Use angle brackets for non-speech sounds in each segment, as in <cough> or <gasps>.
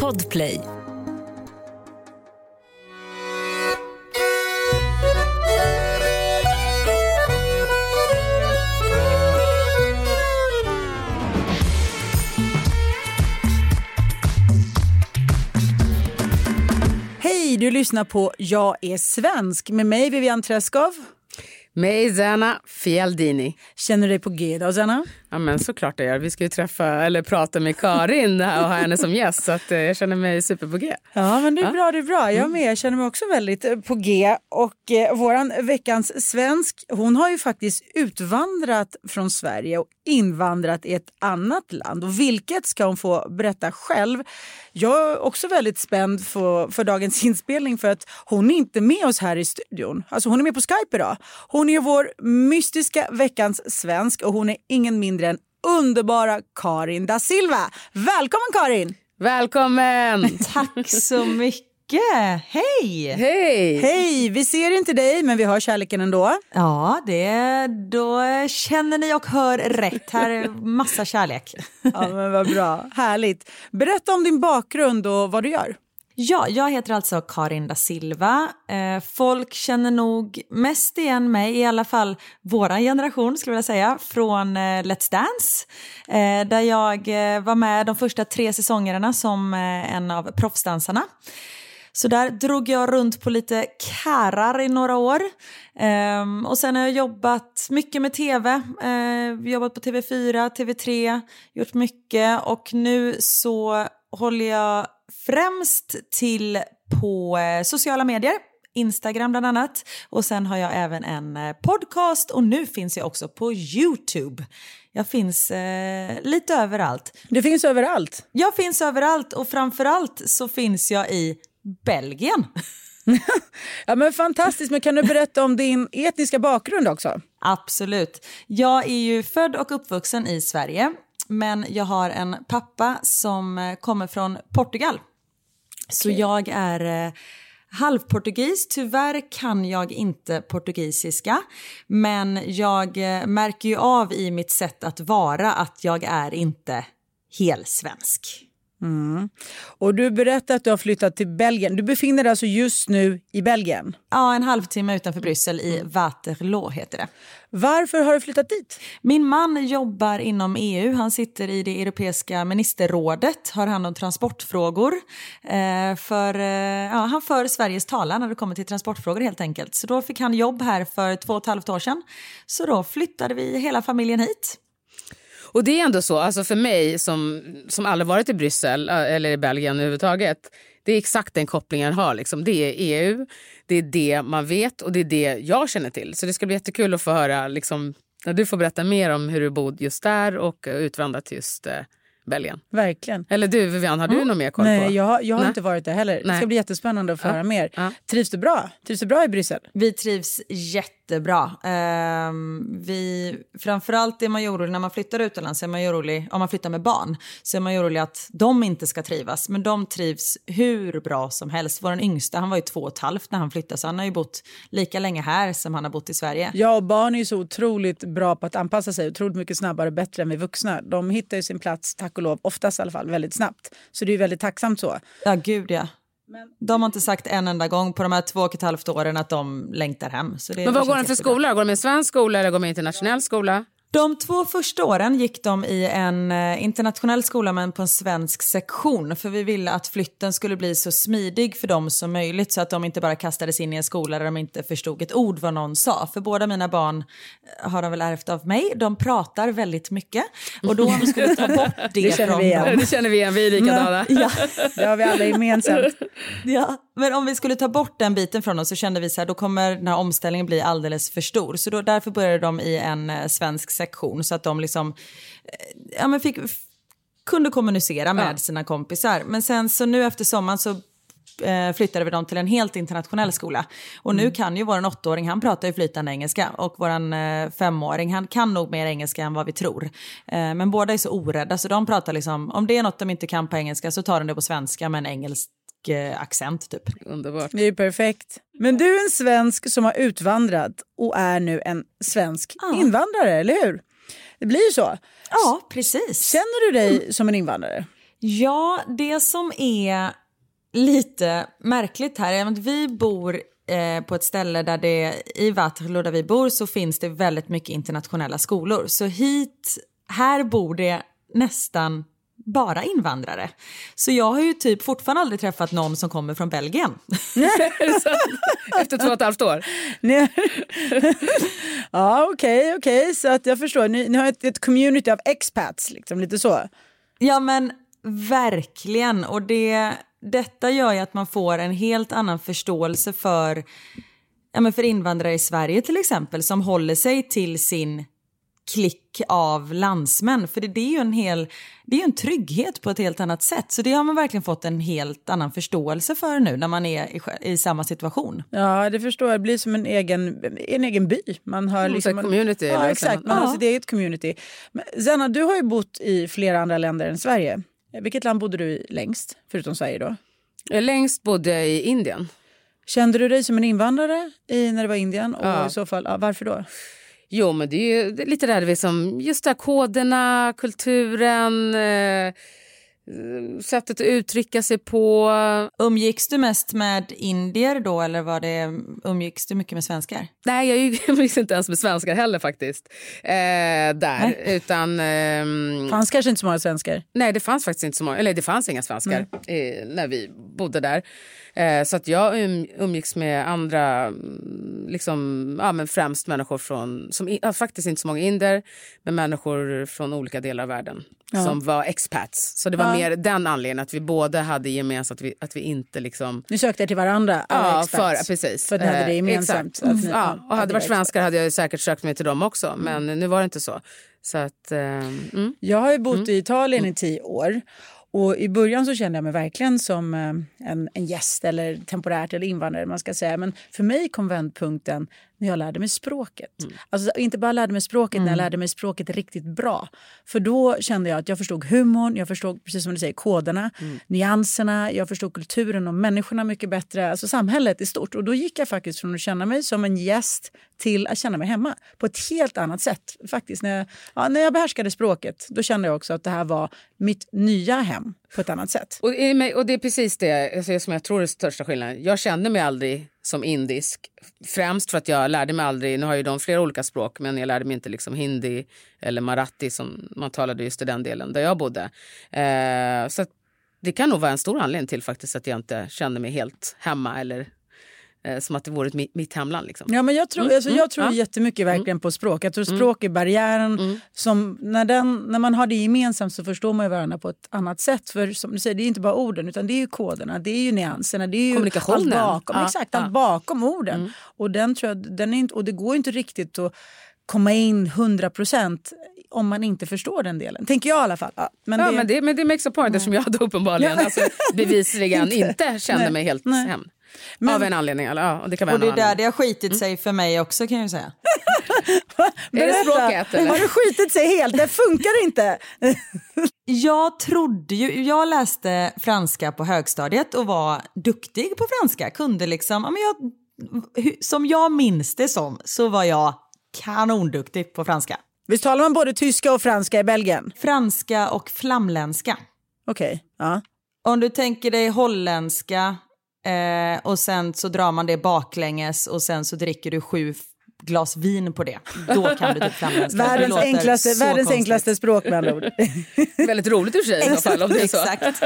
Podplay. Hej, du lyssnar på Jag är svensk med mig Vivian Träskov. Mig Zana Fialdini. Känner du dig på G idag Zana? Ja men såklart jag gör. Vi ska ju träffa eller prata med Karin och ha henne som gäst så att, eh, jag känner mig super på G. Ja men det är bra, det är bra. Jag med, jag känner mig också väldigt eh, på G. Och eh, våran veckans svensk, hon har ju faktiskt utvandrat från Sverige och invandrat i ett annat land. Och vilket ska hon få berätta själv. Jag är också väldigt spänd för, för dagens inspelning för att hon är inte med oss här i studion. Alltså hon är med på Skype idag. Hon är vår mystiska veckans svensk och hon är ingen mindre än underbara Karin da Silva. Välkommen Karin! Välkommen! <laughs> Tack så mycket. Hej! Hej! Hej! Vi ser inte dig men vi hör kärleken ändå. Ja, det, då känner ni och hör rätt. Här är massa kärlek. <laughs> Ja men vad bra, härligt. Berätta om din bakgrund och vad du gör. Ja, jag heter alltså Karin da Silva. Eh, folk känner nog mest igen mig, i alla fall våran generation skulle jag vilja säga, från eh, Let's Dance. Eh, där jag eh, var med de första tre säsongerna som eh, en av proffsdansarna. Så där drog jag runt på lite kärar i några år. Ehm, och sen har jag jobbat mycket med tv. Ehm, jobbat på TV4, TV3, gjort mycket och nu så håller jag främst till på eh, sociala medier. Instagram bland annat. Och sen har jag även en eh, podcast och nu finns jag också på Youtube. Jag finns eh, lite överallt. Du finns överallt. Jag finns överallt och framförallt så finns jag i Belgien. <laughs> ja, men fantastiskt, men kan du berätta om din etniska bakgrund också? Absolut. Jag är ju född och uppvuxen i Sverige men jag har en pappa som eh, kommer från Portugal. Så jag är eh, halvportugis. Tyvärr kan jag inte portugisiska men jag eh, märker ju av i mitt sätt att vara att jag är inte helsvensk. Mm. Och du berättade att du har flyttat till Belgien. Du befinner dig alltså just nu i Belgien? Ja, en halvtimme utanför Bryssel i Waterloo heter det. Varför har du flyttat dit? Min man jobbar inom EU. Han sitter i det europeiska ministerrådet, har hand om transportfrågor. Eh, för, eh, ja, han för Sveriges talan när det kommer till transportfrågor helt enkelt. Så då fick han jobb här för två och ett halvt år sedan. Så då flyttade vi hela familjen hit. Och det är ändå så, alltså för mig som, som aldrig varit i Bryssel eh, eller i Belgien överhuvudtaget. Det är exakt den kopplingen jag har. Liksom. Det är EU, det är det man vet och det är det jag känner till. Så det ska bli jättekul att få höra, liksom, när du får berätta mer om hur du bodde just där och utvandrat till just eh, Belgien. Verkligen. Eller du Vivian, har du mm. något mer koll Nej, på? Jag, jag har Nej. inte varit där heller. Det ska bli jättespännande att få ja. höra mer. Ja. Trivs du bra? Trivs du bra i Bryssel? Vi trivs jättebra. Um, vi, framförallt är man ju orolig när man flyttar utomlands, är man ju orolig, om man flyttar med barn, så är man ju orolig att de inte ska trivas. Men de trivs hur bra som helst. Vår yngsta, han var ju två och ett halvt när han flyttade, så han har ju bott lika länge här som han har bott i Sverige. Ja, och barn är ju så otroligt bra på att anpassa sig, otroligt mycket snabbare och bättre än vi vuxna. De hittar ju sin plats, tack och lov, oftast i alla fall, väldigt snabbt. Så det är väldigt tacksamt så. Ja, gud ja. De har inte sagt en enda gång på de här två och ett halvt åren att de längtar hem. Så det Men vad går de för skola? Går de i svensk skola eller går de i internationell skola? De två första åren gick de i en eh, internationell skola men på en svensk sektion för vi ville att flytten skulle bli så smidig för dem som möjligt så att de inte bara kastades in i en skola där de inte förstod ett ord vad någon sa. För båda mina barn eh, har de väl ärvt av mig, de pratar väldigt mycket och då om vi skulle ta bort <laughs> det, det från vi igen. dem. Det känner vi igen, vi är likadana. <laughs> Ja. Det har vi alla gemensamt. <laughs> Ja, men om vi skulle ta bort den biten från dem så kände vi så här, då kommer den här omställningen bli alldeles för stor. Så då, därför började de i en eh, svensk sektion så att de liksom, eh, ja men fick, kunde kommunicera med ja. sina kompisar. Men sen så nu efter sommaren så eh, flyttade vi dem till en helt internationell skola. Och mm. nu kan ju vår åttaåring, han pratar ju flytande engelska och våran eh, femåring, han kan nog mer engelska än vad vi tror. Eh, men båda är så orädda så de pratar liksom, om det är något de inte kan på engelska så tar de det på svenska med en engelsk eh, accent typ. Underbart. Det är perfekt. Men du är en svensk som har utvandrat och är nu en svensk ja. invandrare, eller hur? Det blir ju så. Ja, precis. Känner du dig mm. som en invandrare? Ja, det som är lite märkligt här är att vi bor eh, på ett ställe där det i Waterloo där vi bor så finns det väldigt mycket internationella skolor. Så hit, här bor det nästan bara invandrare. Så jag har ju typ fortfarande aldrig träffat någon som kommer från Belgien. <laughs> Efter två och ett halvt år? <laughs> ja, okej, okay, okej. Okay. Så att jag förstår. Ni, ni har ett, ett, community av expats, liksom, lite så. Ja, men verkligen. Och det, detta gör ju att man får en helt annan förståelse för, ja, men för invandrare i Sverige till exempel som håller sig till sin klick av landsmän. För det, det är ju en hel, det är en trygghet på ett helt annat sätt. Så det har man verkligen fått en helt annan förståelse för nu när man är i, i samma situation. Ja, det förstår jag. Det blir som en egen, en egen by. Man har mm, liksom en community. Ja, exakt. Man ja. har sitt eget community. Men Zena, du har ju bott i flera andra länder än Sverige. Vilket land bodde du i längst, förutom Sverige då? Längst bodde jag i Indien. Kände du dig som en invandrare i, när det var Indien? Och ja. i så fall, ja, varför då? Jo, men det är ju lite det här som, just där koderna, kulturen, eh, sättet att uttrycka sig på. Umgicks du mest med indier då eller var det, umgicks du mycket med svenskar? Nej, jag <laughs> umgicks inte ens med svenskar heller faktiskt. Eh, där, nej. utan... Eh, fanns kanske inte så många svenskar? Nej, det fanns faktiskt inte så många, eller det fanns inga svenskar eh, när vi bodde där. Eh, så att jag um, umgicks med andra, mm, liksom, ja, men främst människor från, som, ja, faktiskt inte så många inder, men människor från olika delar av världen ja. som var expats. Så det var ja. mer den anledningen att vi båda hade gemensamt att vi, att vi inte liksom... Ni sökte er till varandra? Ja, för, precis. För ni hade det eh, gemensamt? Mm. Ni, ja, och hade det varit svenskar hade jag säkert sökt mig till dem också, mm. men nu var det inte så. så att, uh, mm. Jag har ju bott mm. i Italien i tio år och I början så kände jag mig verkligen som eh, en, en gäst eller temporärt eller invandrare. man ska säga. Men för mig kom vändpunkten när jag lärde mig språket. Mm. Alltså, inte bara lärde mig språket, mm. när jag lärde mig språket riktigt bra. För då kände jag att jag förstod humorn, jag förstod precis som du säger, koderna, mm. nyanserna, jag förstod kulturen och människorna mycket bättre, alltså samhället i stort. Och då gick jag faktiskt från att känna mig som en gäst till att känna mig hemma på ett helt annat sätt. Faktiskt, när jag, ja, när jag behärskade språket, då kände jag också att det här var mitt nya hem på ett annat sätt. Och, och det är precis det alltså, som jag tror är största skillnaden. Jag kände mig aldrig som indisk. Främst för att jag lärde mig aldrig, nu har ju de flera olika språk, men jag lärde mig inte liksom hindi eller marathi som man talade just i den delen där jag bodde. Eh, så det kan nog vara en stor anledning till faktiskt att jag inte kände mig helt hemma eller eh, som att det vore mitt, mitt hemland. Liksom. Ja, men jag tror, mm, alltså, jag mm, tror ja. jättemycket mm. verkligen på språk. Jag tror mm. språk är barriären. Mm. Som, när, den, när man har det gemensamt så förstår man varandra på ett annat sätt. För som du säger, det är inte bara orden utan det är ju koderna, det är ju nyanserna, det är ju Kommunikationen. allt bakom, ja, exakt, ja. Allt bakom orden. Mm. Och, den tror jag, den är inte, och det går inte riktigt att komma in 100 procent om man inte förstår den delen. Tänker jag i alla fall. Ja, men, ja, det... Men, det, men det makes a point eftersom jag då uppenbarligen <laughs> alltså, bevisligen inte, inte kände Nej. mig helt Nej. hem. Men, av en anledning. Eller, ja, det kan vara och det är där det har skitit mm. sig för mig också kan jag säga. <laughs> är det språket? Eller? Har det skitit sig helt? Det funkar inte. <laughs> jag trodde ju, jag läste franska på högstadiet och var duktig på franska. Kunde liksom, men jag, som jag minns det som så var jag kanonduktig på franska. Visst talar man både tyska och franska i Belgien? Franska och flamländska. Okej, okay. ja. Om du tänker dig holländska eh, och sen så drar man det baklänges och sen så dricker du sju glas vin på det. Då kan du typ flamländska. Världens, enklaste, världens enklaste språk med andra ord. <laughs> Väldigt roligt i och för sig. Exakt, om det är så. Exakt.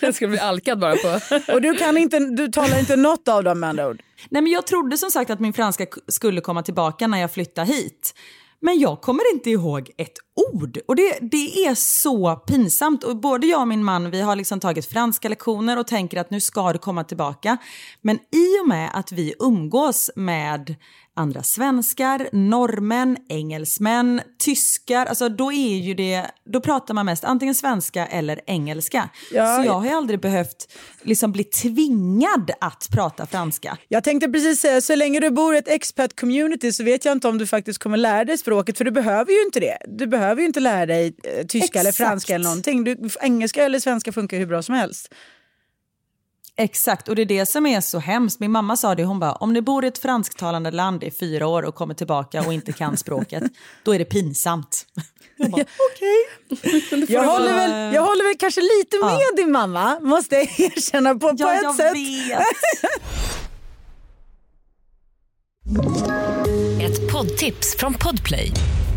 <laughs> Jag skulle bli alkad bara på. <laughs> och du, kan inte, du talar inte något av dem med andra ord? Nej men jag trodde som sagt att min franska skulle komma tillbaka när jag flyttade hit. Men jag kommer inte ihåg ett ord. Och det, det är så pinsamt. Och både jag och min man vi har liksom tagit franska lektioner och tänker att nu ska det komma tillbaka. Men i och med att vi umgås med andra svenskar, norrmän, engelsmän, tyskar. Alltså då är ju det, då pratar man mest antingen svenska eller engelska. Ja, så jag har ju aldrig behövt liksom bli tvingad att prata franska. Jag tänkte precis säga, så länge du bor i ett expat community så vet jag inte om du faktiskt kommer lära dig språket för du behöver ju inte det. Du behöver ju inte lära dig eh, tyska Exakt. eller franska eller någonting. Du, engelska eller svenska funkar hur bra som helst. Exakt, och det är det som är så hemskt. Min mamma sa det, hon bara, om ni bor i ett fransktalande land i fyra år och kommer tillbaka och inte kan <laughs> språket, då är det pinsamt. <laughs> Jag bara, okej. Jag håller, väl, jag håller väl kanske lite med din mamma, måste jag erkänna på, på Ja, ett jag sätt. vet. <laughs> Ett poddtips från Podplay.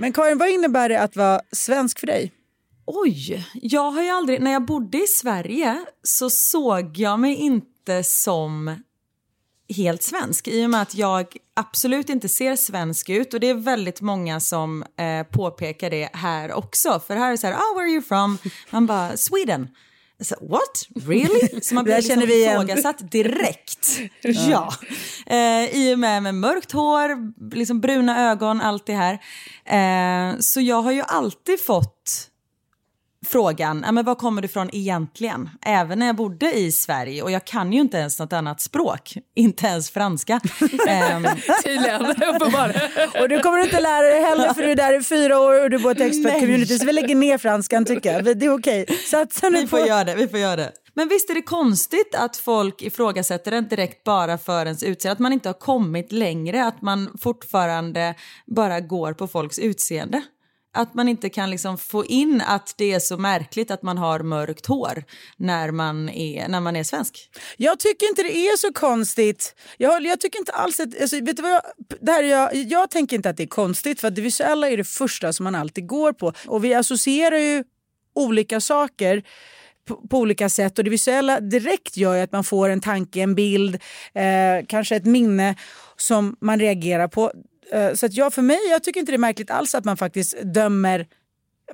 Men Karin, vad innebär det att vara svensk för dig? Oj, jag har ju aldrig, när jag bodde i Sverige så såg jag mig inte som helt svensk i och med att jag absolut inte ser svensk ut och det är väldigt många som eh, påpekar det här också för här är det så här, oh, where are you from? Man bara, Sweden. Så, What? Really? <laughs> Så man blir liksom vi ifrågasatt direkt. <laughs> ja. Eh, I och med, med mörkt hår, liksom bruna ögon, allt det här. Eh, så jag har ju alltid fått frågan, ja, men var kommer du ifrån egentligen? Även när jag bodde i Sverige och jag kan ju inte ens något annat språk, <laughs> inte ens franska. Ehm, <laughs> Tydligen, uppenbarligen. Och du kommer inte lära dig heller för du är där i fyra år och du bor i ett expert Nej. community så vi lägger ner franskan tycker jag. Det är okej. Satsa nu vi på... får göra det, vi får göra det. Men visst är det konstigt att folk ifrågasätter den direkt bara för ens utseende, att man inte har kommit längre, att man fortfarande bara går på folks utseende. Att man inte kan liksom få in att det är så märkligt att man har mörkt hår när man är, när man är svensk. Jag tycker inte det är så konstigt. Jag, jag tycker inte alls att, alltså, vet du vad jag, det här jag, jag tänker inte att det är konstigt för att det visuella är det första som man alltid går på. Och vi associerar ju olika saker på, på olika sätt och det visuella direkt gör ju att man får en tanke, en bild, eh, kanske ett minne som man reagerar på. Eh, så att jag för mig, jag tycker inte det är märkligt alls att man faktiskt dömer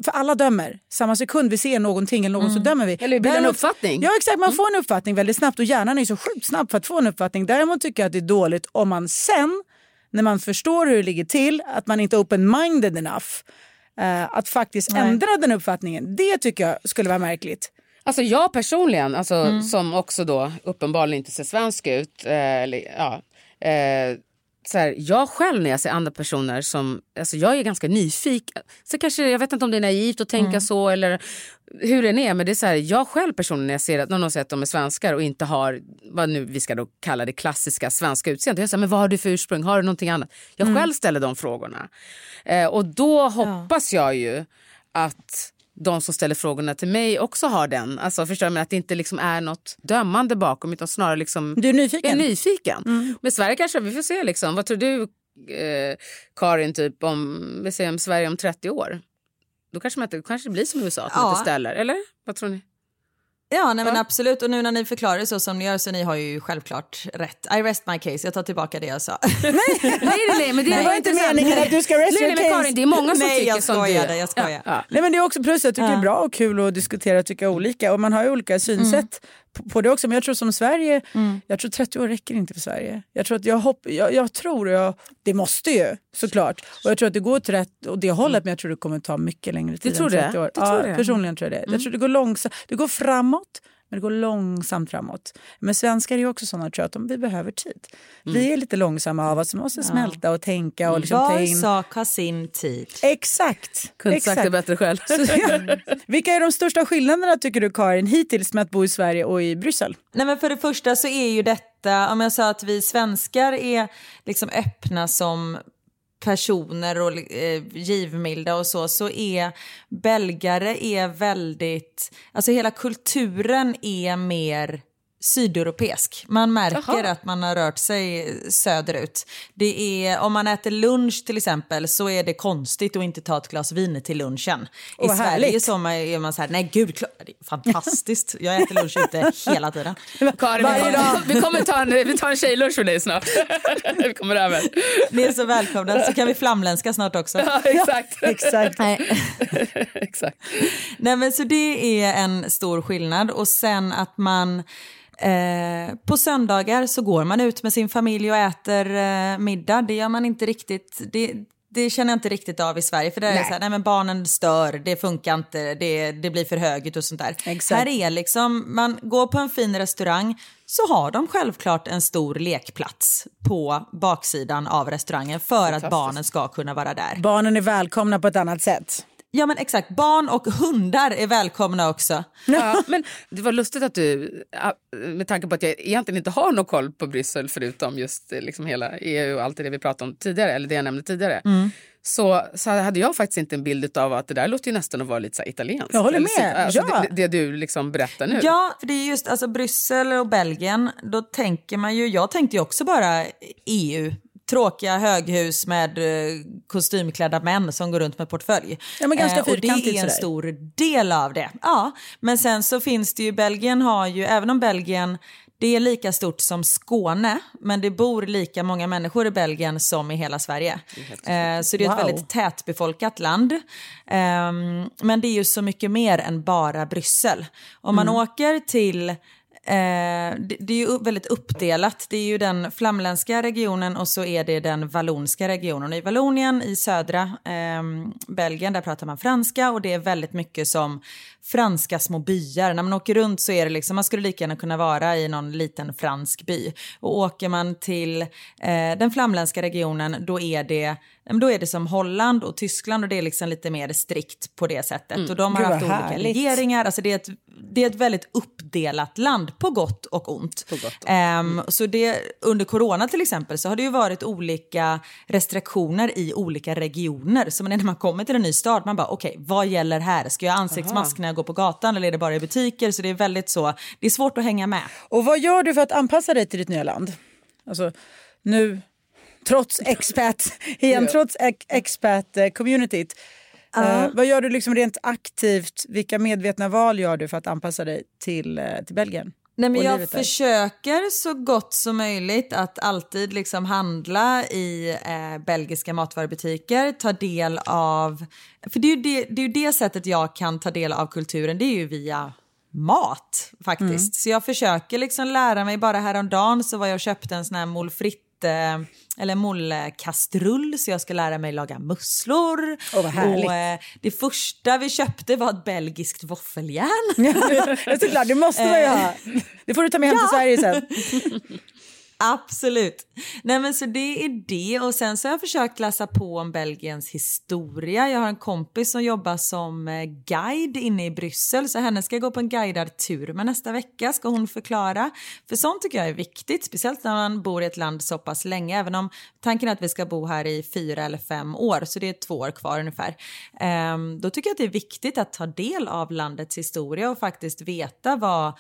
för alla dömer. Samma sekund vi ser någonting eller någon så dömer vi. Eller bildar en uppfattning. Ja exakt, man får en uppfattning väldigt snabbt och hjärnan är så sjukt snabb för att få en uppfattning. Däremot tycker jag att det är dåligt om man sen, när man förstår hur det ligger till, att man inte är open-minded enough. eh, att faktiskt Nej. ändra den uppfattningen. Det tycker jag skulle vara märkligt. Alltså jag personligen, alltså, Mm. som också då uppenbarligen inte ser svensk ut. Eh, eller, ja, eh, så här, jag själv när jag ser andra personer som... Alltså jag är ganska nyfiken. Så kanske, jag vet inte om det är naivt att tänka så eller hur det är. Men det är så här, jag själv personligen när jag ser att någon säger att de är svenskar och inte har vad nu vi ska då kalla det klassiska svenska utseendet. Jag säger, men vad har du för ursprung? Har du någonting annat? Jag själv ställer de frågorna. Eh, och då hoppas jag ju att de som ställer frågorna till mig också har den. Alltså förstår men att det inte liksom är något dömande bakom utan snarare liksom Du är nyfiken? är nyfiken. Men Sverige kanske, vi får se liksom. Vad tror du eh, Karin typ om, vi säger om Sverige om 30 år? Då kanske, man kanske det blir som USA, att man Ja. inte ställer. Eller? Vad tror ni? Ja, nej, men absolut. Och nu när ni förklarar det så som ni gör så ni har ju självklart rätt. I rest my case. Jag tar tillbaka det jag sa. <laughs> nej, nej, nej, men det Det var inte meningen att du ska rest Nej, your nej, case. Karin, det är många som Nej, tycker jag som du. skojade, jag skojar. Ja, ja. Nej, men det är också plus, jag tycker det är Ja. bra och kul att diskutera och tycka olika. Och man har ju olika synsätt på, det också. Men jag tror som Sverige, jag tror 30 år räcker inte för Sverige. Jag tror att jag, hopp, jag, jag tror, jag, det måste ju såklart. Och jag tror att det går åt rätt åt det hållet men jag tror det kommer ta mycket längre tid tror än det? 30 år. Du tror ja, det? Personligen tror jag det. Jag tror det går långsamt, det går framåt men det går långsamt framåt. Men svenskar är ju också sådana tror jag, att de, vi behöver tid. Vi är lite långsamma av oss, vi måste smälta och tänka och liksom ta Var in. sak har sin tid. Exakt. Kunde sagt det exakt. bättre själv. <laughs> Vilka är de största skillnaderna tycker du Karin hittills med att bo i Sverige och i Bryssel? Nej, men för det första så är ju detta, om jag sa att vi svenskar är liksom öppna som personer och eh, givmilda och så, så är belgare är väldigt, alltså hela kulturen är mer sydeuropeisk. Man märker Jaha. att man har rört sig söderut. Det är, om man äter lunch till exempel så är det konstigt att inte ta ett glas vin till lunchen. Åh, I Sverige så är man- så här, nej gud, det är fantastiskt. Jag äter lunch ute hela tiden. <laughs> Karin, Varje vi, dag. kommer, vi kommer ta en, vi tar en tjejlunch för dig snart. <laughs> vi kommer över. Ni är så välkomna, så kan vi flamländska snart också. <laughs> Ja, exakt. Exakt. Nej. exakt. Nej men så det är en stor skillnad och sen att man Eh, på söndagar så går man ut med sin familj och äter eh, middag. Det gör man inte riktigt. Det, det känner jag inte riktigt av i Sverige. För där är det så här, nej men barnen stör, det funkar inte, det, det blir för högt och sånt där. Exakt. Här är liksom, man går på en fin restaurang så har de självklart en stor lekplats på baksidan av restaurangen för att barnen ska kunna vara där. Barnen är välkomna på ett annat sätt. Ja men exakt, barn och hundar är välkomna också. Ja, men det var lustigt att du, med tanke på att jag egentligen inte har någon koll på Bryssel förutom just eh, liksom hela EU och allt det vi pratade om tidigare, eller det jag nämnde tidigare. Mm. Så, så hade jag faktiskt inte en bild av att det där låter ju nästan att vara lite så italienskt. Jag håller Eller med, Alltså, ja. det, det du liksom berättar nu. Ja, för det är just alltså Bryssel och Belgien, då tänker man ju, jag tänkte ju också bara EU. Tråkiga höghus med eh, kostymklädda män som går runt med portfölj. Ja, men ganska Eh, och det fyrkantigt är en stor del av det. Ja, men sen så finns det ju, Belgien har ju, även om Belgien det är lika stort som Skåne, men det bor lika många människor i Belgien som i hela Sverige. Eh, så det är ett Wow. väldigt tätbefolkat land. Ehm, men det är ju så mycket mer än bara Bryssel. Om man åker till Eh, det, det är ju upp- väldigt uppdelat. Det är ju den flamländska regionen och så är det den vallonska regionen. I Vallonien i södra ehm, Belgien där pratar man franska och det är väldigt mycket som franska små byar. När man åker runt så är det liksom, man skulle lika gärna kunna vara i någon liten fransk by. Och åker man till eh, den flamländska regionen då är det men då är det som Holland och Tyskland och det är liksom lite mer strikt på det sättet. Och de har Gud, haft olika härligt. regeringar. Alltså det, är ett, det är ett väldigt uppdelat land på gott och ont. Ehm, så det, under corona till exempel så har det ju varit olika restriktioner i olika regioner. Så när man kommer till en ny stad, man bara okej, vad gäller här? Ska jag ha ansiktsmask när jag går på gatan eller är det bara i butiker? Så det är väldigt så, det är svårt att hänga med. Och vad gör du för att anpassa dig till ditt nya land? Alltså nu, trots expat, igen, trots ex- expat-communityt. Eh, vad gör du liksom rent aktivt? Vilka medvetna val gör du för att anpassa dig till, eh, till Belgien? Nej, men jag försöker så gott som möjligt att alltid liksom handla i eh, belgiska matvarubutiker, ta del av... För det är, ju det, det är det sättet jag kan ta del av kulturen, det är ju via mat faktiskt. Mm. Så jag försöker liksom lära mig, bara häromdagen så var jag och köpte en sån här frites eh, eller mollkastrull så jag ska lära mig laga musslor. Åh, vad härligt. och, eh, det första vi köpte var ett belgiskt våffeljärn. <laughs> Ja, Såklart, det måste man ju ha. Det får du ta med hem till Sverige sen. <laughs> Absolut. Nej men så det är det och sen så har jag försökt läsa på om Belgiens historia. Jag har en kompis som jobbar som eh, guide inne i Bryssel så henne ska jag gå på en guidad tur med nästa vecka ska hon förklara. För sånt tycker jag är viktigt, speciellt när man bor i ett land så pass länge. Även om tanken är att vi ska bo här i fyra eller fem år så det är två år kvar ungefär. Ehm, då tycker jag att det är viktigt att ta del av landets historia och faktiskt veta vad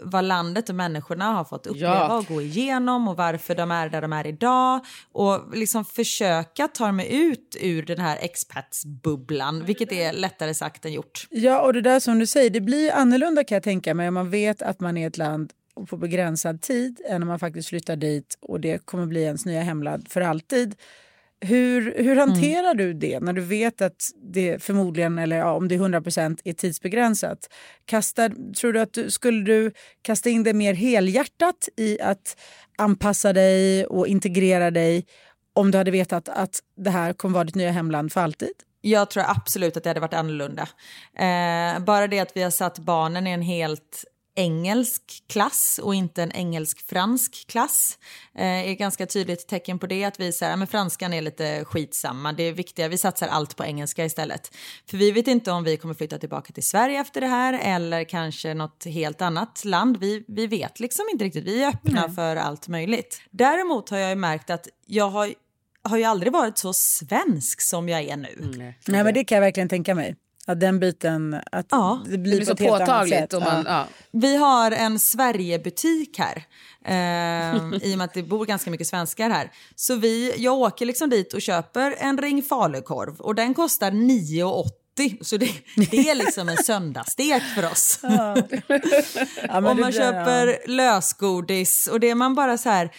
vad landet och människorna har fått uppleva Ja. och gå igenom och varför de är där de är idag och liksom försöka ta mig ut ur den här expatsbubblan, vilket är lättare sagt än gjort. Ja, och det där som du säger, det blir annorlunda kan jag tänka mig om man vet att man är ett land på begränsad tid än om man faktiskt flyttar dit och det kommer bli ens nya hemland för alltid. Hur, hur hanterar du det när du vet att det förmodligen, eller ja, om det är 100% är tidsbegränsat? Kastar, tror du att du, skulle du kasta in det mer helhjärtat i att anpassa dig och integrera dig om du hade vetat att det här kommer vara ditt nya hemland för alltid? Jag tror absolut att det hade varit annorlunda. Eh, bara det att vi har satt barnen i en helt engelsk klass och inte en engelsk-fransk klass eh, är ett ganska tydligt tecken på det. Att vi säger men franskan är lite skitsamma, det är viktiga, vi satsar allt på engelska istället. För vi vet inte om vi kommer flytta tillbaka till Sverige efter det här eller kanske något helt annat land. Vi, vi vet liksom inte riktigt, vi är öppna för allt möjligt. Däremot har jag ju märkt att jag har, har ju aldrig varit så svensk som jag är nu. Nej, men det kan jag verkligen tänka mig. Att den biten, att Ja, det Det blir, på så påtagligt. Och man, ja. ja. Vi har en Sverigebutik här. Eh, I och med att det bor ganska mycket svenskar här. Så vi, jag åker liksom dit och köper en ring falukorv och den kostar 9,80. Så det, det är liksom en söndagsstek för oss. <laughs> Ja, men Om det man köper lösgodis och det är man bara så här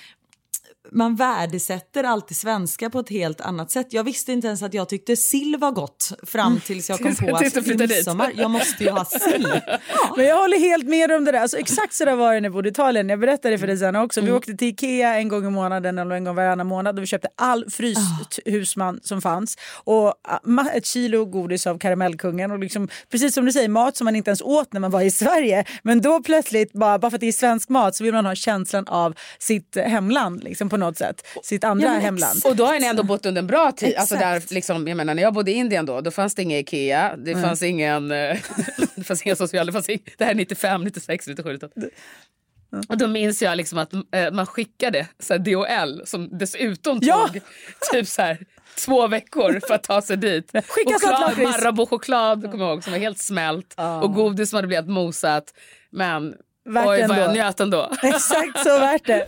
man värdesätter alltid svenska på ett helt annat sätt. Jag visste inte ens att jag tyckte sill var gott fram tills jag <laughs> kom på att i midsommar, jag måste ju ha sill. <laughs> Men jag håller helt med om det där. Alltså, exakt så där var det när jag bodde i Italien. Jag berättade för dig sen också. Vi åkte till Ikea en gång i månaden eller en gång varannan månad och vi köpte all fryshusman som fanns. Och ah, ett kilo godis av karamellkungen. Och liksom, precis som du säger, mat som man inte ens åt när man var i Sverige. Men då plötsligt, bara, bara för att det är svensk mat så vill man ha känslan av sitt hemland liksom, på något sätt. Sitt andra Ja, hemland. Och då har ni ändå bott under en bra tid. Alltså där, liksom, jag menar, när jag bodde i Indien då, då fanns det inga Ikea. <laughs> Det fanns ingen, eh, det fanns inga sociala... Det, fanns ing, det här är 95, 96, 97. 98. Och då minns jag liksom att eh, man skickade så här, DHL som dessutom Ja! tog typ så här, två veckor för att ta sig dit. <laughs> Skicka choklad. Marabou-choklad kommer jag ihåg, som var helt smält och godis som hade blivit mosat. Men Värt oj vad jag ändå. njöt ändå. <laughs> Exakt så värt det.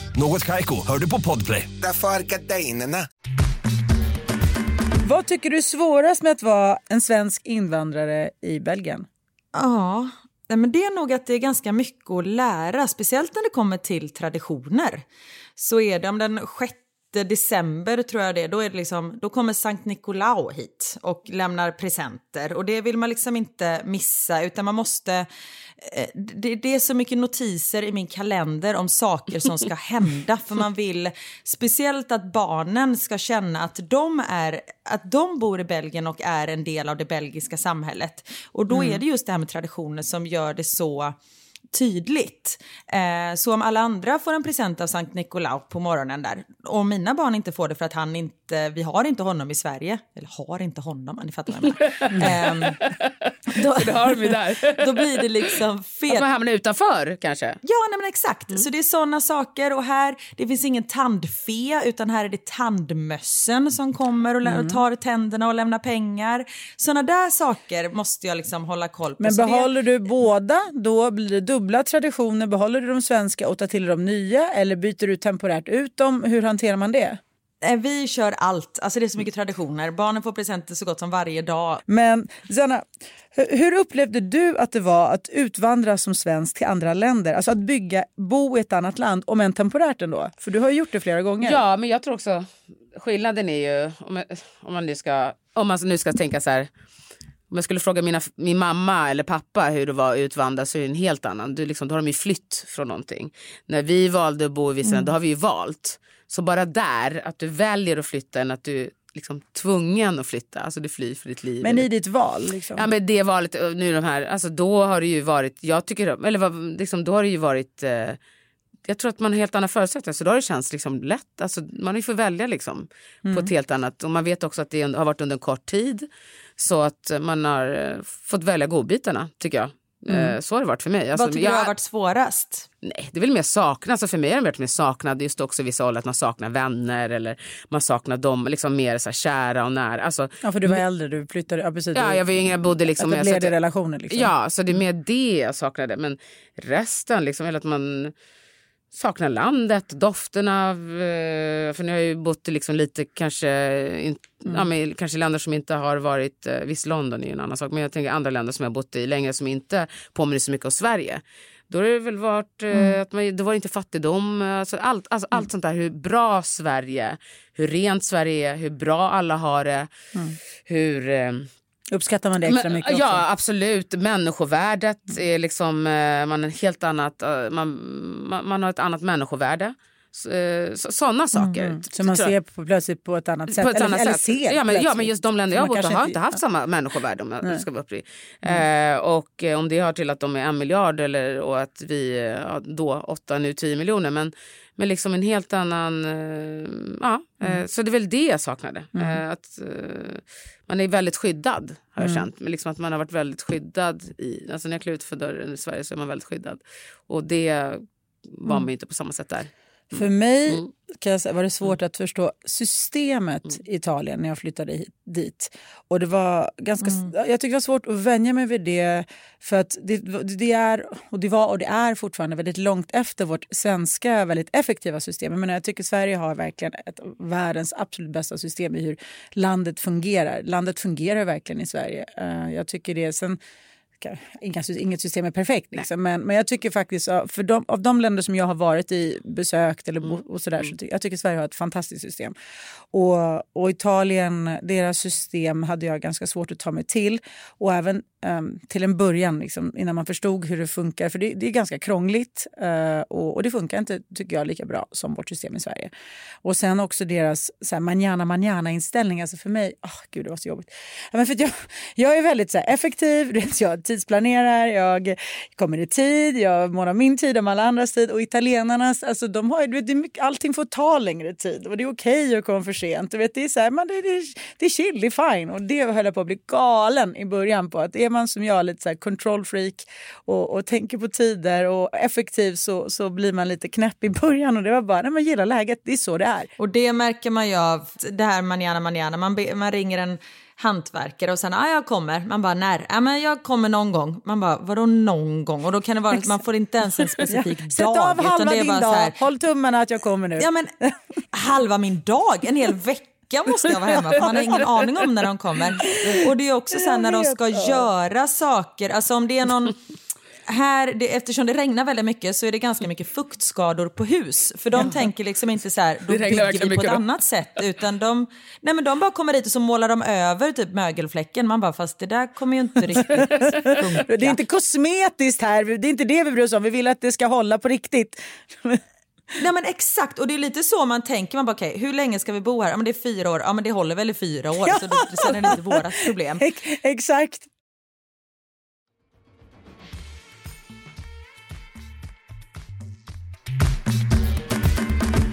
Något Kaiko, hör du på Podplay. Därför är gardinerna. Vad tycker du är svårast med att vara en svensk invandrare i Belgien? Ja, nej, men det är nog att det är ganska mycket att lära, speciellt när det kommer till traditioner. Så är det om den 6 december tror jag det då, är det liksom, då kommer Sankt Nikolao hit och lämnar presenter och det vill man liksom inte missa utan man måste det, det är så mycket notiser i min kalender om saker som ska <laughs> hända för man vill speciellt att barnen ska känna att de, är, att de bor i Belgien och är en del av det belgiska samhället. Och då är det just det här med traditioner som gör det så tydligt. Eh, så om alla andra får en present av Sankt Nikolao på morgonen där och mina barn inte får det för att han inte, vi har inte honom i Sverige, eller har inte honom, ni fattar vad jag menar. <laughs> Eh, då, Det har vi där. <laughs> då blir det liksom Att fel. man hamnar utanför kanske. Ja, nej men exakt. Så det är såna saker och här, det finns ingen tandfe utan här är det tandmössen som kommer och, lä- och tar tänderna och lämnar pengar. Såna där saker måste jag liksom hålla koll på. Men Så det- behåller du båda, då blir det dubbla traditioner. Behåller du de svenska och tar till de nya eller byter du temporärt ut dem? Hur hanterar man det? Nej, Vi kör allt. Alltså det är så mycket traditioner. Barnen får presenter så gott som varje dag. Men Sanna, hu- hur upplevde du att det var att utvandra som svensk till andra länder? Alltså att bygga, bo i ett annat land, om än temporärt ändå. För du har ju gjort det flera gånger. Ja, men jag tror också skillnaden är ju om man nu ska om man nu ska tänka så här. Om jag skulle fråga mina, min mamma eller pappa hur det var att utvandra så är det en helt annan. Du liksom, då har de ju flytt från någonting. När vi valde att bo i vissa länder, då har vi ju valt. Så bara där, att du väljer att flytta än att du liksom tvungen att flytta. Alltså du flyr för ditt liv. Men i ditt val? Liksom. Ja men det valet, nu de här, alltså då har det ju varit, jag tycker, eller liksom, då har det ju varit, eh, jag tror att man har helt andra förutsättningar så då har det känts liksom lätt, alltså man har ju fått välja liksom på ett helt annat, och man vet också att det har varit under en kort tid så att man har eh, fått välja godbitarna tycker jag. Eh, Så har det varit för mig. Alltså, Vad tycker jag, du har varit svårast? Nej, det är väl mer saknad. Alltså för mig har det varit mer saknad just också vissa åldrar att man saknar vänner eller man saknar dem liksom mer så här kära och nära. Alltså, Ja, för du var äldre, du flyttade. Ja, precis. ja, jag var yngre, jag bodde liksom... Etablerade relationer. Liksom. Ja, så det är mer det jag saknade. Men resten, liksom, eller att man saknar landet, dofterna av... eh, För nu har jag ju bott i liksom lite kanske, in, ja, men, kanske länder som inte har varit... eh, Visst, London är ju en annan sak. Men jag tänker andra länder som jag bott i länge som inte påminner så mycket om Sverige. Då har det väl varit eh, att man, det var inte fattigdom. Alltså allt, alltså allt sånt där. Hur bra Sverige, hur rent Sverige är, hur bra alla har det. Hur... Eh, Uppskattar man det extra men, mycket ja, också? absolut. Människovärdet är liksom... eh, Man, är helt annat, eh, man, man, man har ett annat människovärde. Sådana saker. Så man ser på, plötsligt på ett annat sätt? På ett eller, annat eller sätt. ser ja, men, ja, men just de länder jag har bott i har inte- haft samma människovärde om jag ska vara uppriktig. Eh, och eh, om det har till att de är en miljard eller, och att vi eh, ja, då åtta, nu tio miljoner. Men, men liksom en helt annan... Eh, ja, eh, Så det är väl det jag saknade. Eh, att, man är väldigt skyddad har jag känt. Men liksom att man har varit väldigt skyddad. i alltså När jag klev utanför dörren i Sverige så är man väldigt skyddad. Och det var man ju inte på samma sätt där. För mig kan jag säga, var det svårt att förstå systemet i Italien när jag flyttade hit, dit. Och det var ganska, Jag tyckte det var svårt att vänja mig vid det. För att det, det, är, och det var och det är fortfarande väldigt långt efter vårt svenska väldigt effektiva system. Men jag tycker Sverige har verkligen ett världens absolut bästa system i hur landet fungerar. Landet fungerar verkligen i Sverige. Eh, Jag tycker det. Sen, Inga, inget system är perfekt, liksom. men, men jag tycker faktiskt för de, av de länder som jag har varit i, besökt eller bo, och sådär, så ty, jag tycker Sverige har ett fantastiskt system. Och, och Italien, deras system hade jag ganska svårt att ta mig till. Och även um, till en början, liksom, innan man förstod hur det funkar. För det, det är ganska krångligt uh, och, och, det funkar inte, tycker jag, lika bra som vårt system i Sverige. Och sen också deras så här, manana manana-inställning. Alltså för mig, oh, gud det var så jobbigt. Men för jag, jag är väldigt så här, effektiv, jag tidsplanerar, jag kommer i tid, jag månar min tid om alla andras tid. Och italienarnas, alltså de har, det är mycket, allting får ta längre tid och det är okej okay att komma för sent. Du vet, det, är så här, man, det, det, det är chill, det är fine. Och det höll jag på att bli galen i början på. Att är man som jag lite så här control freak och, och tänker på tider och effektiv så, så blir man lite knäpp i början. Och det var bara, nej man gillar läget, det är så det är. Och det märker man ju av det här manana manana. Man, man ringer en hantverkare och sen ah, jag kommer. Man bara när? Ja, men jag kommer någon gång. Man bara vadå någon gång? Och då kan det vara att man får inte ens en specifik ja. <laughs> Dag. Sätt av halva din dag. Här, Håll tummarna att jag kommer nu. Ja men <laughs> halva min dag, en hel vecka måste jag vara hemma för man har ingen aning om när de kommer. Och det är också så här, när de ska göra saker, alltså om det är någon här, det, eftersom det regnar väldigt mycket så är det ganska mycket fuktskador på hus. För de ja. tänker liksom inte så här, då bygger vi på ett då. annat sätt. Utan de, nej men de bara kommer dit och så målar de över typ mögelfläcken. Man bara, fast det där kommer ju inte riktigt funka. <laughs> Det är inte kosmetiskt här, det är inte det vi bryr oss om. Vi vill att det ska hålla på riktigt. <laughs> Nej men exakt, och det är lite så man tänker. Man bara, okay, hur länge ska vi bo här? Ja, men det är fyra år. Ja men det håller väl i fyra år, så det, sen är det inte vårat problem. <laughs> Exakt.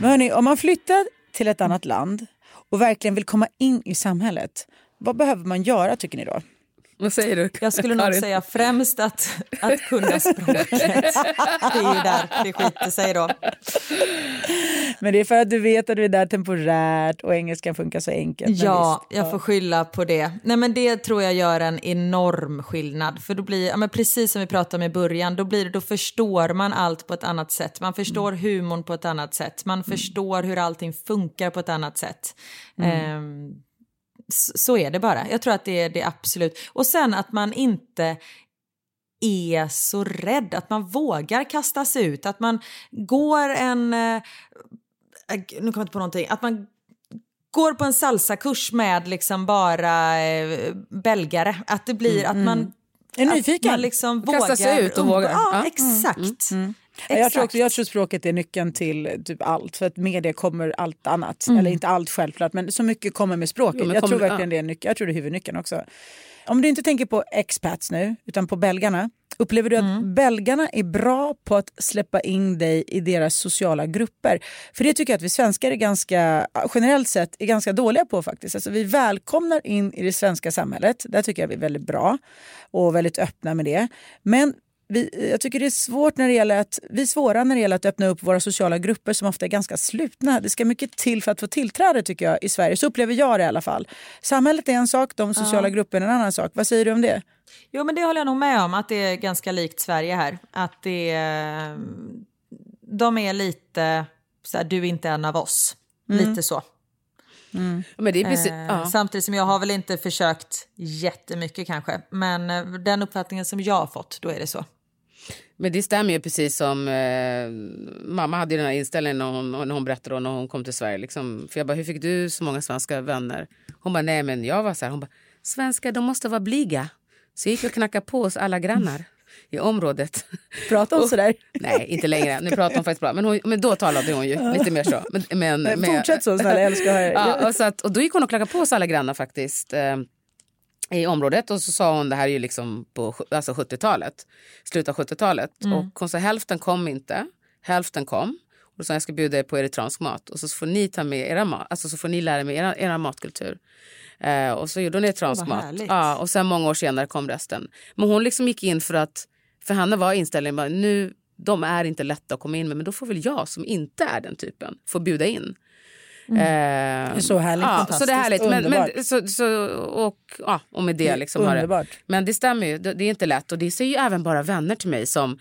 Men hörni, om man flyttar till ett annat land och verkligen vill komma in i samhället, vad behöver man göra tycker ni då? Vad säger du? Jag skulle nog säga främst att, att kunna språket. <laughs> Det är ju där det skiter sig då. Men det är för att du vet att du är där temporärt och engelskan funkar så enkelt. Ja, visst, jag får skylla på det. Nej men det tror jag gör en enorm skillnad. För då blir, ja, men precis som vi pratade om i början, då, blir det, då förstår man allt på ett annat sätt. Man förstår mm. humorn på ett annat sätt. Man mm. förstår hur allting funkar på ett annat sätt. Mm. Um, så är det bara. Jag tror att det är det absolut. Och sen att man inte är så rädd, att man vågar kasta sig ut, att man går en... Eh, nu kommer jag inte på någonting. Att man går på en salsakurs med liksom bara eh, belgare. Att det blir mm, att man... Mm. Är nyfiken. Man liksom Kasta sig ut och vågar. Ja, ja. exakt. Mm, mm, mm. jag, tror också, jag tror språket är nyckeln till typ allt. För att med det kommer allt annat. Mm. Eller inte allt självklart, men så mycket kommer med språket. Jo, jag kommer, tror verkligen det är nyckeln. Jag tror det är huvudnyckeln också. Om du inte tänker på expats nu, utan på belgarna. Upplever du att mm. belgarna är bra på att släppa in dig i deras sociala grupper? För det tycker jag att vi svenskar är ganska, generellt sett är ganska dåliga på faktiskt. Alltså vi välkomnar in i det svenska samhället. Där tycker jag vi är väldigt bra och väldigt öppna med det. Men vi, jag tycker det är svårt när det gäller att, vi är svåra när det gäller att öppna upp våra sociala grupper som ofta är ganska slutna. Det ska mycket till för att få tillträde tycker jag i Sverige. Så upplever jag det i alla fall. Samhället är en sak, de sociala ja. grupperna är en annan sak. Vad säger du om det? Jo men det håller jag nog med om att det är ganska likt Sverige här. Att det är, de är lite så här, du är inte en av oss. Mm. Lite så. Mm. Men det är precis, eh, ja. Samtidigt som jag har väl inte försökt jättemycket kanske. Men eh, den uppfattningen som jag har fått, då är det så. Men det stämmer ju precis som eh, mamma hade den här inställningen när hon, när hon berättade när hon kom till Sverige. Liksom. För jag bara, hur fick du så många svenska vänner? Hon bara, nej men jag var så här, hon bara, svenskar de måste vara blyga. Så jag gick och knackade på hos alla grannar i området. Pratar hon sådär? Nej, inte längre. Nu pratar hon faktiskt bra. Men, hon, men då talade hon ju lite mer så. Men, men, men Fortsätt så snälla, jag älskar ja, och, så att, och då gick hon och knackade på hos alla grannar faktiskt. I området och så sa hon det här är ju liksom på alltså 70-talet, slutet av 70-talet mm. och hon sa hälften kom inte, hälften kom och sa jag ska bjuda er på eritreansk mat och så får ni ta med era mat, alltså så får ni lära mig era, era matkultur. Eh, och så gjorde hon eritreansk oh, mat. Ja, och sen många år senare kom resten. Men hon liksom gick in för att, för henne var inställningen bara nu de är inte lätta att komma in med. Men då får väl jag som inte är den typen få bjuda in. Mm. Eh, Det är så härligt, ja, fantastiskt, så det är härligt. Men, underbart. men, så, så, och, ja, och med det liksom har det. Underbart. Men det stämmer ju, det, det är inte lätt. Och det ser ju även bara vänner till mig som,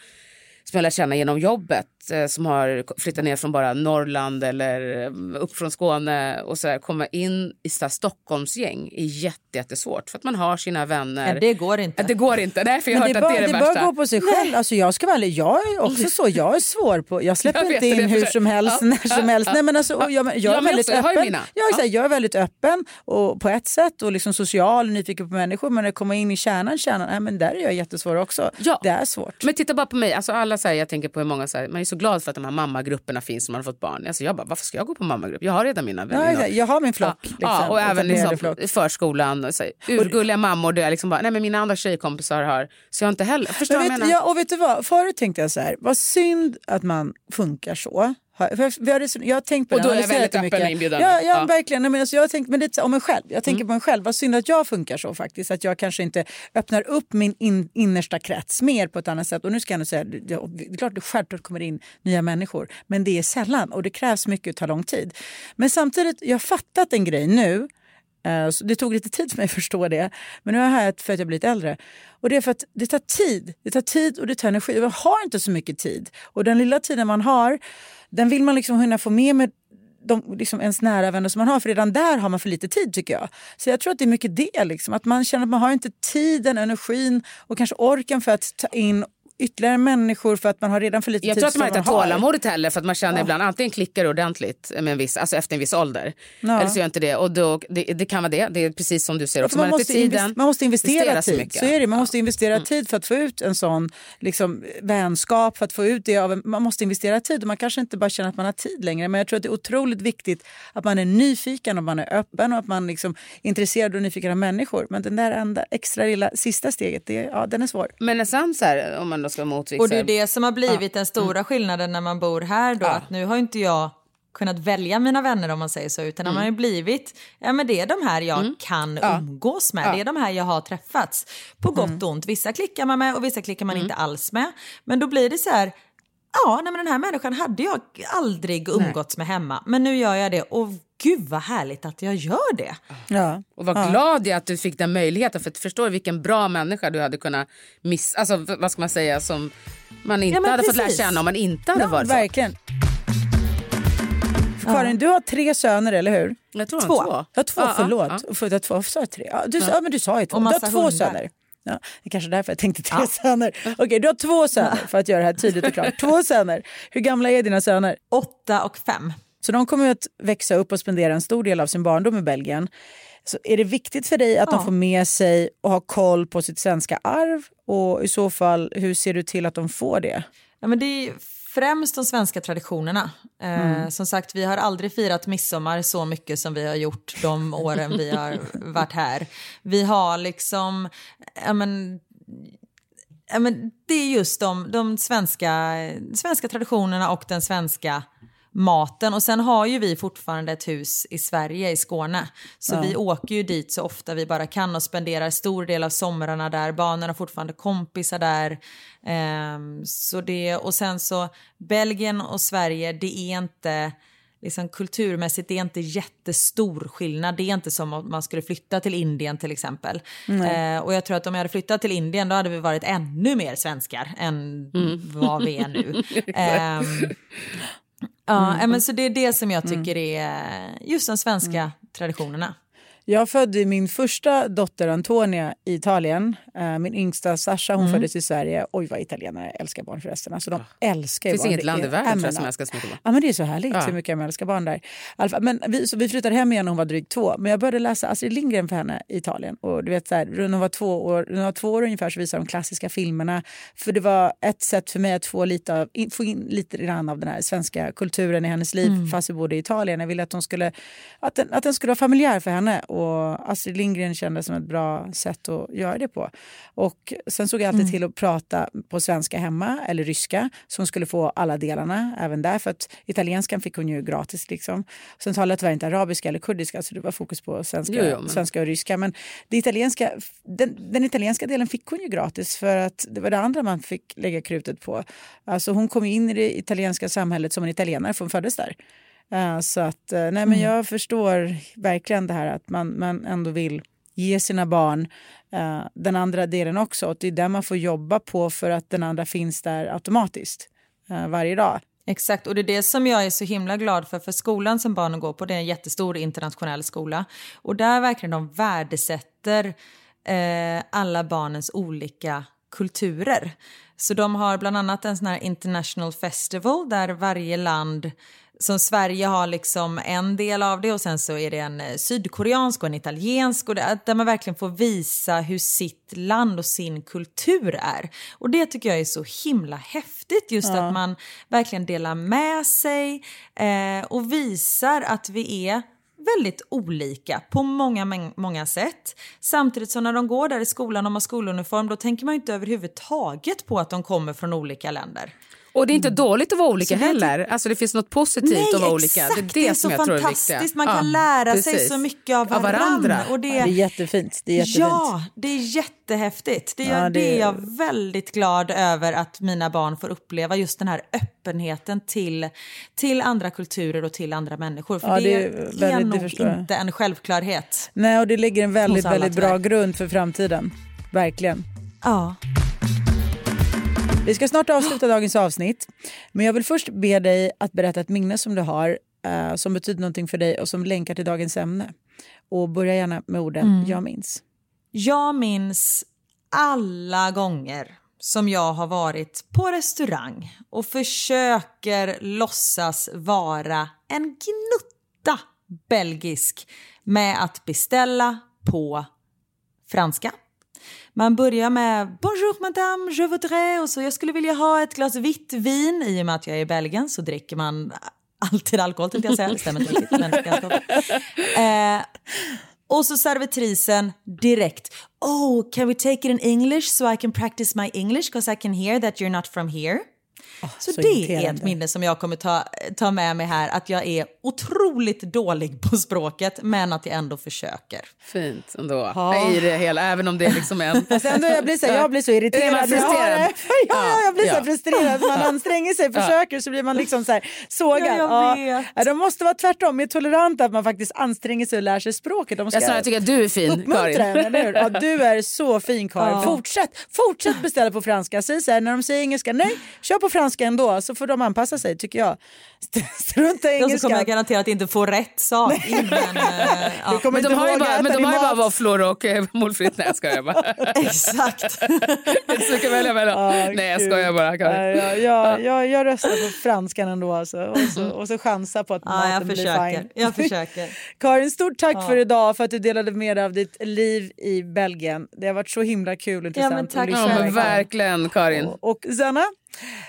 som jag lär känna genom jobbet. Eh, som har flyttat ner från bara Norrland eller eh, upp från Skåne. Och så här, komma in i så här Stockholmsgäng är jätte, jättesvårt. För att man har sina vänner. Ja, det går inte. Det går inte. Därför jag har hört det, att bör, det är det, det bör värsta. gå på sig själv. Alltså jag ska vara jag är också <laughs> så. Jag är svår på... Jag släpper Jag inte det, in jag hur som helst, Ja. när som helst. Nej, men alltså, och jag, jag, Ja, är väldigt också, jag öppen. Jag, här, Ja. jag är väldigt öppen och på ett sätt och liksom social, nyfiken på människor. Men när jag kommer in i kärnan, kärnan nej, men där är jag jättesvår också. Ja. Det är svårt. Men titta bara på mig. Alltså alla säger, jag tänker på hur många säger, man är så glad för att de här mammagrupperna finns när man har fått barn. Alltså jag bara, varför ska jag gå på mammagrupp? Jag har redan mina Ja, vänner. exakt. jag har min flock. Ja, liksom, ja, och även liksom, flock. förskolan. och Så, här, urgulliga mammor där jag liksom bara, nej men mina andra tjejkompisar har, så jag inte heller. Förstår Men vad jag vet, menar? ja, och vet du vad? Förut tänkte jag så här, vad synd att man funkar så. Har- Jag, vi har reson- jag har tänkt på Och det, då är jag väldigt det öppen mycket. och inbjudande. Ja, ja, Ja. verkligen. Nej, men alltså, jag har tänkt men det om mig själv. Jag tänker Mm. på mig själv. Vad synd att jag funkar så faktiskt. Att jag kanske inte öppnar upp min in, innersta krets mer på ett annat sätt. Och nu ska jag säga, det, det är klart det självklart kommer in nya människor. Men det är sällan och det krävs mycket och tar lång tid. Men samtidigt, jag har fattat en grej nu Eh, så Det tog lite tid för mig att förstå det. Men nu är jag här för att jag blivit äldre. Och det är för att det tar tid. Det tar tid och det tar energi. Jag har inte så mycket tid. Och den lilla tiden man har, den vill man liksom hinna få med med de, liksom ens nära vänner som man har. För redan där har man för lite tid tycker jag. Så jag tror att det är mycket det. Liksom. Att man känner att man har inte tiden, energin och kanske orken för att ta in ytterligare människor för att man har redan för lite Jag tid. tror att man inte har tålamodet heller för att man känner ibland antingen klickar det ordentligt med en viss, alltså efter en viss ålder. Ja. Eller så gör inte det. Och då, det, det kan vara det. Det är precis som du säger också. Man, har måste tiden. man måste investera investera så tid. mycket. Så är det. Man måste investera tid för att få ut en sån liksom, vänskap, för att få ut det av en, Man måste investera tid och man kanske inte bara känner att man har tid längre. Men jag tror att det är otroligt viktigt att man är nyfiken och man är öppen och att man liksom är intresserad och nyfiken av människor. Men den där enda extra lilla sista steget, det, ja, den är svår. Men sen så här, om man då ska motvixa. Och det är det som har blivit den stora skillnaden när man bor här då. Att nu har inte jag kunnat välja mina vänner om man säger så. Utan man har ju blivit, ja men det är de här jag kan umgås med. Det är de här jag har träffats. På gott och ont. Vissa klickar man med och vissa klickar man inte alls med. Men då blir det så här, ja nej, men den här människan hade jag aldrig umgåtts med hemma. Men nu gör jag det och gud vad härligt att jag gör det. Ja. Och vad glad jag är att du fick den möjligheten. För att förstår vilken bra människa du hade kunnat missa. Alltså vad ska man säga som man inte Ja, hade fått lära precis. känna om man inte hade Ja, varit så. verkligen. Karin, du har tre söner, eller hur? Jag tror Två. två. Jag har två, Ja, förlåt. ja, ja. För jag två, sa jag tre? Ja, du, ja, men du sa ju två. Och Du har två hundar. söner. Ja, det är kanske därför jag tänkte tre söner. Okej, du har två söner för att göra det här tydligt och klart. Två söner. Hur gamla är dina söner? Åtta och fem. Så de kommer att växa upp och spendera en stor del av sin barndom i Belgien. Så är det viktigt för dig att de Ja. får med sig och ha koll på sitt svenska arv? Och i så fall, hur ser du till att de får det? Ja, men det är främst de svenska traditionerna. Eh, Som sagt, vi har aldrig firat midsommar så mycket som vi har gjort de åren vi har <laughs> varit här. Vi har liksom, ja men, ja, men det är just de, de svenska, svenska traditionerna och den svenska maten. Och sen har ju vi fortfarande ett hus i Sverige, i Skåne. Så vi åker ju dit så ofta vi bara kan och spenderar stor del av somrarna där. Barnen har fortfarande kompisar där. Ehm, så det, och sen så Belgien och Sverige, det är inte liksom kulturmässigt, det är inte jättestor skillnad. Det är inte som om man skulle flytta till Indien till exempel. Eh, och jag tror att om jag hade flyttat till Indien då hade vi varit ännu mer svenskar än vad vi är nu. <laughs> Ehm, Ja, eh, men så det är det som jag tycker är just de svenska traditionerna. Jag födde min första dotter Antonia i Italien. Eh, Min yngsta Sasha hon föddes i Sverige. Oj vad italienare älskar barn förresten. Alltså, de älskar ju Det finns barn. inget land i är- världen Ja, jag som ja. älskar så mycket barn. Ja, men det är så härligt Ja. hur mycket jag älskar barn där. Fall, Men vi, så vi flyttade hem igen när hon var drygt två. Men jag började läsa Astrid Lindgren för henne i Italien. Och du vet, så här, när hon var två år, när hon var två år ungefär så visade de klassiska filmerna. För det var ett sätt för mig att få, lite av, in, få in lite grann av den här svenska kulturen i hennes liv fast vi bodde i Italien. Jag ville att, de skulle, att, den, att den skulle vara familjär för henne. Och Astrid Lindgren kändes som ett bra sätt att göra det på. Och sen såg jag alltid till att prata på svenska hemma eller ryska så hon skulle få alla delarna även där för att italienskan fick hon ju gratis liksom. Sen talade jag tyvärr inte arabiska eller kurdiska så det var fokus på svenska, Jo, jo, men- svenska och ryska. Men det italienska, den, den italienska delen fick hon ju gratis för att det var det andra man fick lägga krutet på. Alltså hon kom in i det italienska samhället som en italienare för hon föddes där. Eh, Så att, eh, nej men jag förstår verkligen det här att man, man ändå vill ge sina barn eh, den andra delen också. Och det är där man får jobba på för att den andra finns där automatiskt varje dag. Exakt, och det är det som jag är så himla glad för. För skolan som barnen går på, det är en jättestor internationell skola. Och där verkligen de värdesätter eh, alla barnens olika kulturer. Så de har bland annat en sån här international festival där varje land som Sverige har liksom en del av det och sen så är det en eh, sydkoreansk och en italiensk och det, där man verkligen får visa hur sitt land och sin kultur är. Och det tycker jag är så himla häftigt just att man verkligen delar med sig eh, och visar att vi är väldigt olika på många, många sätt. Samtidigt som när de går där i skolan och har skoluniform då tänker man ju inte överhuvudtaget på att de kommer från olika länder. Och det är inte dåligt att vara olika Så det är heller. Alltså det finns något positivt Nej, att vara olika. exakt. Det är det, så som jag tror är fantastiskt. viktigt. Man kan lära sig precis. så mycket av Av varandra. varandra. Och det, Det är jättefint. Det är jättefint. Ja, det är jättehäftigt. Det, Ja, är, det- det är jag väldigt glad över att mina barn får uppleva. Just den här öppenheten till, till andra kulturer och till andra människor. För Ja, det, det är är, väldigt- det nog inte en självklarhet. Nej, och det lägger en väldigt, alla, väldigt bra grund för framtiden. Verkligen. Ja. Vi ska snart avsluta <gasps> dagens avsnitt. Men jag vill först be dig att berätta ett minne som du har eh, som betyder någonting för dig och som länkar till dagens ämne. Och börja gärna med orden jag minns. Jag minns alla gånger som jag har varit på restaurang och försöker låtsas vara en gnutta belgisk med att beställa på franska. Man börjar med bonjour madame, je voudrais och så jag skulle vilja ha ett glas vitt vin. I och med att jag är i Belgien så dricker man alltid alkohol tänkte jag säga. Det stämmer inte riktigt men ganska. Eh, och så servitrisen direkt. Oh, can we take it in English so I can practice my English because I can hear that you're not from here så, så det är ett minne som jag kommer ta, ta med mig här. Att jag är otroligt dålig på språket men att jag ändå försöker. Fint ändå. I det hela, även om det är liksom en... <laughs> Alltså ändå, jag, blir så, jag blir så irriterad. Är man när jag. Ja, ja, jag blir så Ja. frustrerad. Man <laughs> anstränger sig, försöker så blir man liksom så här sågad. Ja, jag vet. Ja, de måste vara tvärtom, mer toleranta att man faktiskt anstränger sig och lär sig språket. De ska Jag, snarare tycker att du är fin, en, Karin. eller hur? Ja, <laughs> du är så fin Karin. Fortsätt, fortsätt beställa på franska. Säg så här, när de säger engelska, nej, kör på franska ändå så får de anpassa sig tycker jag. Strunta i Då så kommer jag garanterat inte få rätt sak. Men, eh, <laughs> ja. Du kommer Men de inte har ju bara, men de har bara våfflor och eh, målfritt. Nej jag skojar bara. <laughs> Exakt. <laughs> Så kan välja mellan. Ah, Nej jag skojar bara. Nej, jag, jag, jag, röstar på franskan ändå alltså. och, så, och så chansa på att Ja, maten jag blir försöker. fine. Jag försöker. Karin, stort tack för idag för att du delade med dig av ditt liv i Belgien. Det har varit så himla kul och Ja, men intressant tack Ja, men på. verkligen Karin. Och, och Zana, э,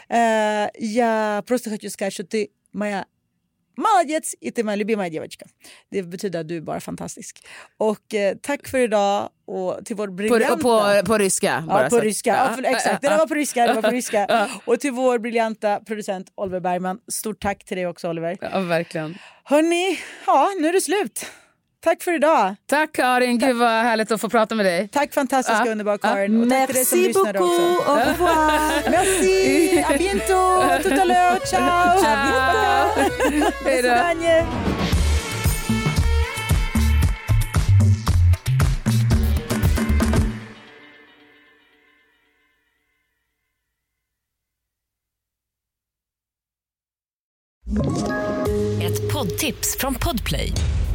я просто хочу сказать, что ты моя Молодец, и ты моя любимая девочка. Det betyder att du är bara fantastisk. Och eh, tack för idag och till vår På, briljanta... på, på ryska. Ja, bara på så. ryska. Ja, för, exakt, det där var på ryska. Det var på ryska. <laughs> Och till vår briljanta producent Oliver Bergman. Stort tack till dig också Oliver. Ja, verkligen. Hörni, ja nu är det slut. Tack för idag. Tack Karin, tack. gud vad härligt att få prata med dig. Tack fantastiska ah, underbara Karin. Ah, och tack till dig som lyssnade också. Au revoir. <laughs> Merci, A bientôt, tout à l'heure, ciao. ciao. Hej då. Ett poddtips från Podplay.